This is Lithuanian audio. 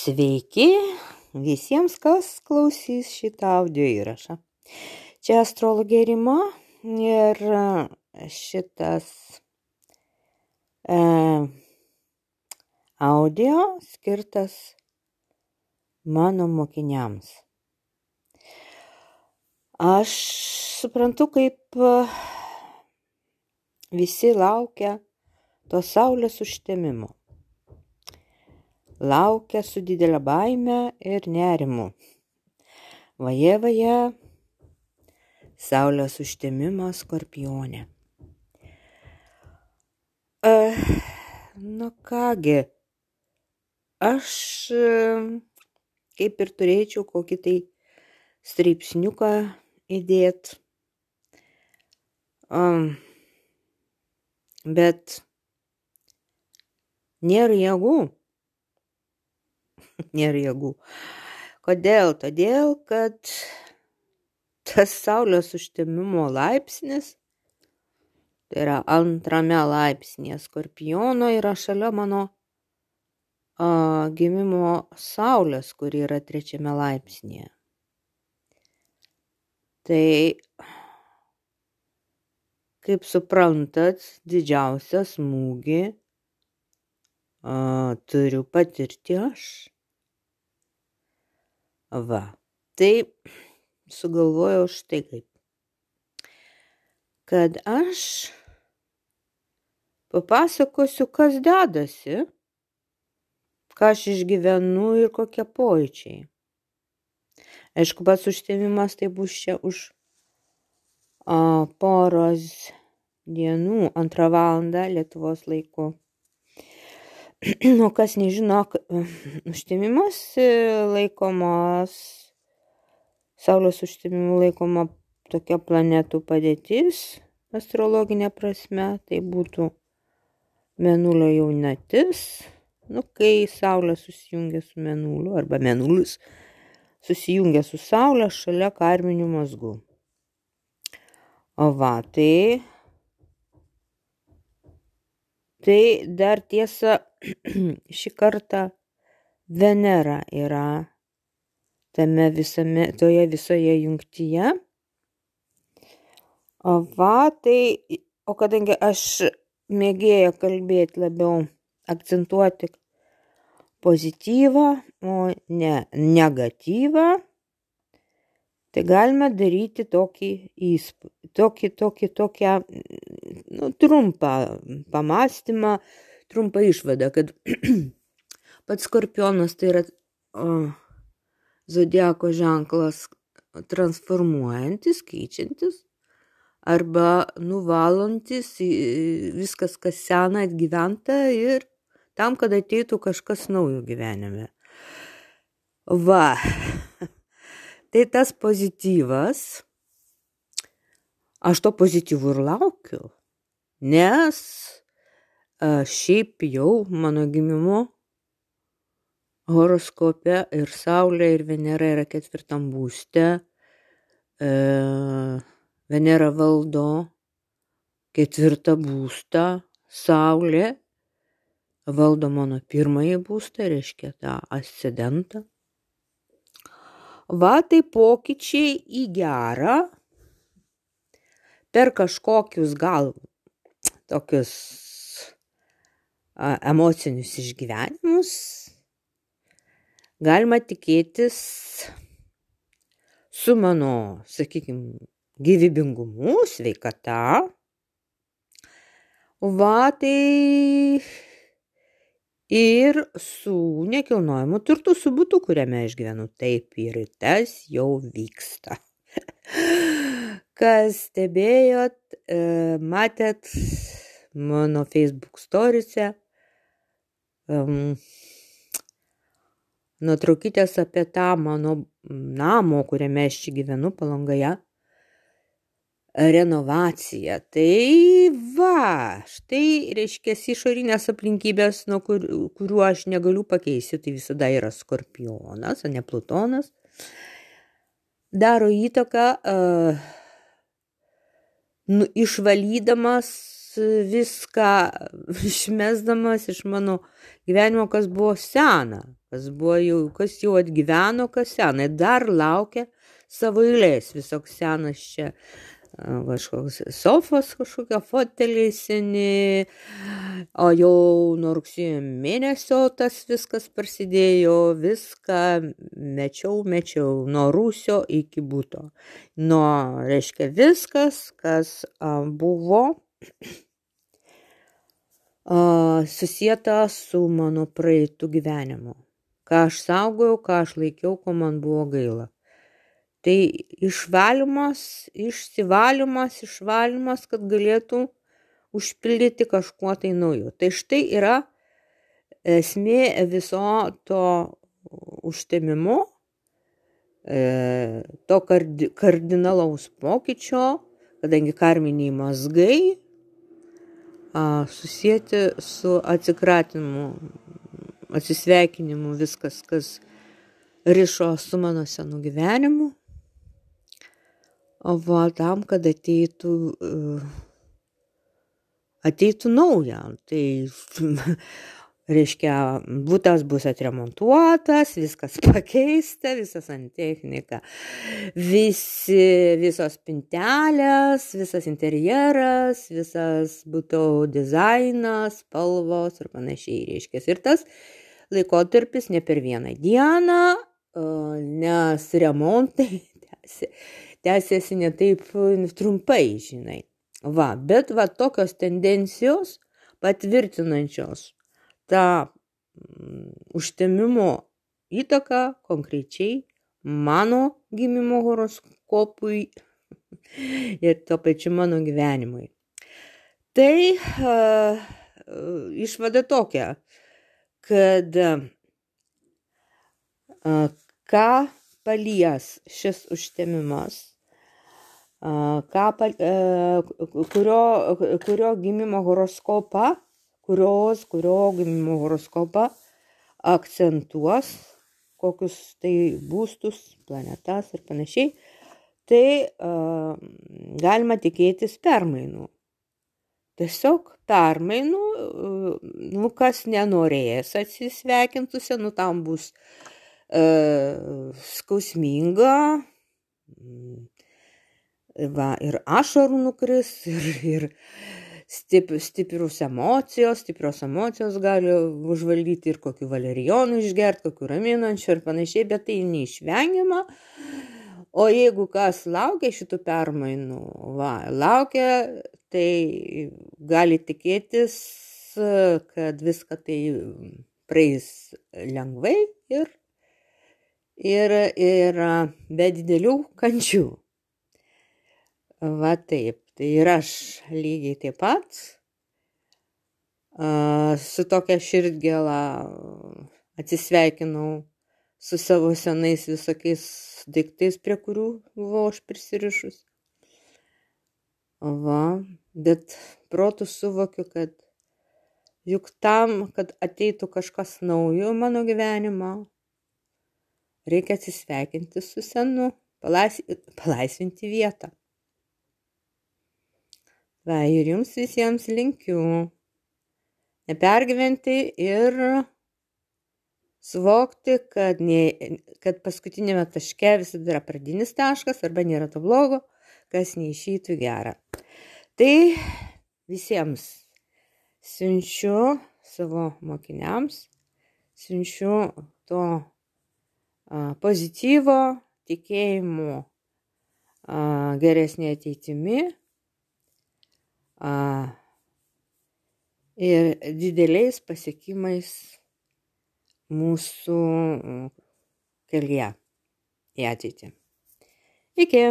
Sveiki visiems, kas klausys šitą audio įrašą. Čia astrologė Rima ir šitas e, audio skirtas mano mokiniams. Aš suprantu, kaip visi laukia to saulės užtemimo laukia su didelė baime ir nerimu. Vaje, vaje, saulės užtemimo skorpionė. E, na kągi, aš kaip ir turėčiau kokį tai straipsniuką įdėt. Um, bet nėra jėgų nėra jėgų. Kodėl? Todėl, kad tas saulės užtemimo laipsnis, tai yra antrame laipsnėje skorpiono, yra šalia mano a, gimimo saulės, kuri yra trečiame laipsnėje. Tai, kaip suprantat, didžiausią smūgį a, turiu patirti aš. Va. Tai sugalvojau štai kaip. Kad aš papasakosiu, kas dedasi, ką aš išgyvenu ir kokie pojūčiai. Aišku, pats užtemimas tai bus čia už a, poros dienų, antrą valandą Lietuvos laiku. O kas nežino, užtemimas e, laikomas, Saulės užtemimu laikoma tokia planetų padėtis astrologinė prasme, tai būtų Menulio jaunatis, nu, kai Saulė susijungia su Menuliu, arba Menulis susijungia su Saulė šalia karminių mazgų. O va, tai Tai dar tiesa, šį kartą Venera yra tame visame, toje visoje jungtyje. O va, tai, o kadangi aš mėgėju kalbėti labiau, akcentuoti pozityvą, o ne negatyvą, tai galime daryti tokį įspūdį, tokį, tokį, tokią nu, trumpą pamastymą, trumpą išvadą, kad pats skorpionas tai yra o, zodiako ženklas transformuojantis, keičiantis arba nuvalantis viskas, kas sena atgyventa ir tam, kad ateitų kažkas naujo gyvenime. Va, tai tas pozityvas, aš to pozityvų ir laukiu. Nes šiaip jau mano gimimo horoskope ir Saulė, ir Venera yra ketvirtam būste. E, Venera valdo ketvirtą būstą, Saulė valdo mano pirmąjį būstą, reiškia tą ascendentą. Va, tai pokyčiai į gerą per kažkokius gal tokius a, emocinius išgyvenimus, galima tikėtis su mano, sakykime, gyvybingumu, sveikata. Va, tai ir su nekilnojimu turtu, su būtu, kuriame aš gyvenu. Taip ir tas jau vyksta. Kas stebėjot, e, matėt, mano Facebook storiuose um, nuotraukytės apie tą mano namo, kuriame aš čia gyvenu palangoje, renovaciją. Tai va, štai reiškia išorinės aplinkybės, nuo kur, kuriuo aš negaliu pakeisti, tai visada yra skorpionas, o ne plutonas. Daro įtaką uh, nu, išvalydamas viską išmesdamas iš mano gyvenimo, kas buvo sena, kas, buvo jau, kas jau atgyveno, kas sena. Dar laukia savo eilės visoks senas čia kažkoks sofos kažkokia foteliai seni, o jau nuo rugsėjo mėnesio tas viskas prasidėjo, viską mečiau, mečiau, nuo rūsio iki būto. Nuo, reiškia, viskas, kas buvo susijęta su mano praeitų gyvenimu. Ką aš saugojau, ką aš laikiau, ko man buvo gaila. Tai išvalymas, išsivalymas, išvalymas, kad galėtų užpildyti kažkuo tai nauju. Tai štai yra esmė viso to užtemimo, e, to kardinalaus pokyčio, kadangi karminiai mazgai susijęti su atsikratimu, atsisveikinimu, viskas, kas rišo su mano senu gyvenimu va tam, kad ateitų, e, ateitų nauja. Tai reiškia, būtas bus atremontuotas, viskas pakeista, visa santechnika, visi, visos pintelės, visas interjeras, visas būtų dizainas, spalvos ir panašiai reiškia. Ir tas laikotarpis ne per vieną dieną, e, nes remontai tęsi tęsiasi ne taip trumpai, žinai. Va, bet va tokios tendencijos patvirtinančios tą mm, užtemimo įtaką konkrečiai mano gimimo horoskopui ir tuo pačiu mano gyvenimui. Tai uh, išvada tokia, kad uh, ką palies šis užtemimas, ką, e, kurio, kurio gimimo horoskopą, kurios, kurio gimimo horoskopą akcentuos, kokius tai būstus, planetas ir panašiai, tai uh, galima tikėtis permainų. Tiesiog permainų, uh, nu kas nenorės atsisveikinti su senu, tam bus uh, skausminga, va, ir ašarų nukris, ir, ir stip, stiprius emocijos, stiprios emocijos gali užvaldyti ir kokiu valerijonų išgerti, kokiu raminančiu ir panašiai, bet tai neišvengiama. O jeigu kas laukia šitų permainų, va, laukia, tai gali tikėtis, kad viską tai praeis lengvai ir, ir, ir be didelių kančių. Va taip, tai ir aš lygiai taip pat su tokia širdgėla atsisveikinau su savo senais visokiais daiktais, prie kurių buvau aš prisirišus. Va, bet protų suvokiu, kad juk tam, kad ateitų kažkas naujo mano gyvenimo, reikia atsisveikinti su senu, palaisvinti vietą. Va, ir jums visiems linkiu nepergyventi ir suvokti, kad, ne, kad paskutinėme taške visada yra pradinis taškas arba nėra to blogo, kas neišytų gerą. Tai visiems siunčiu savo mokiniams, siunčiu to a, pozityvo, tikėjimo a, geresnė ateitimi a, ir dideliais pasiekimais mūsų kelyje į ateitį. Iki.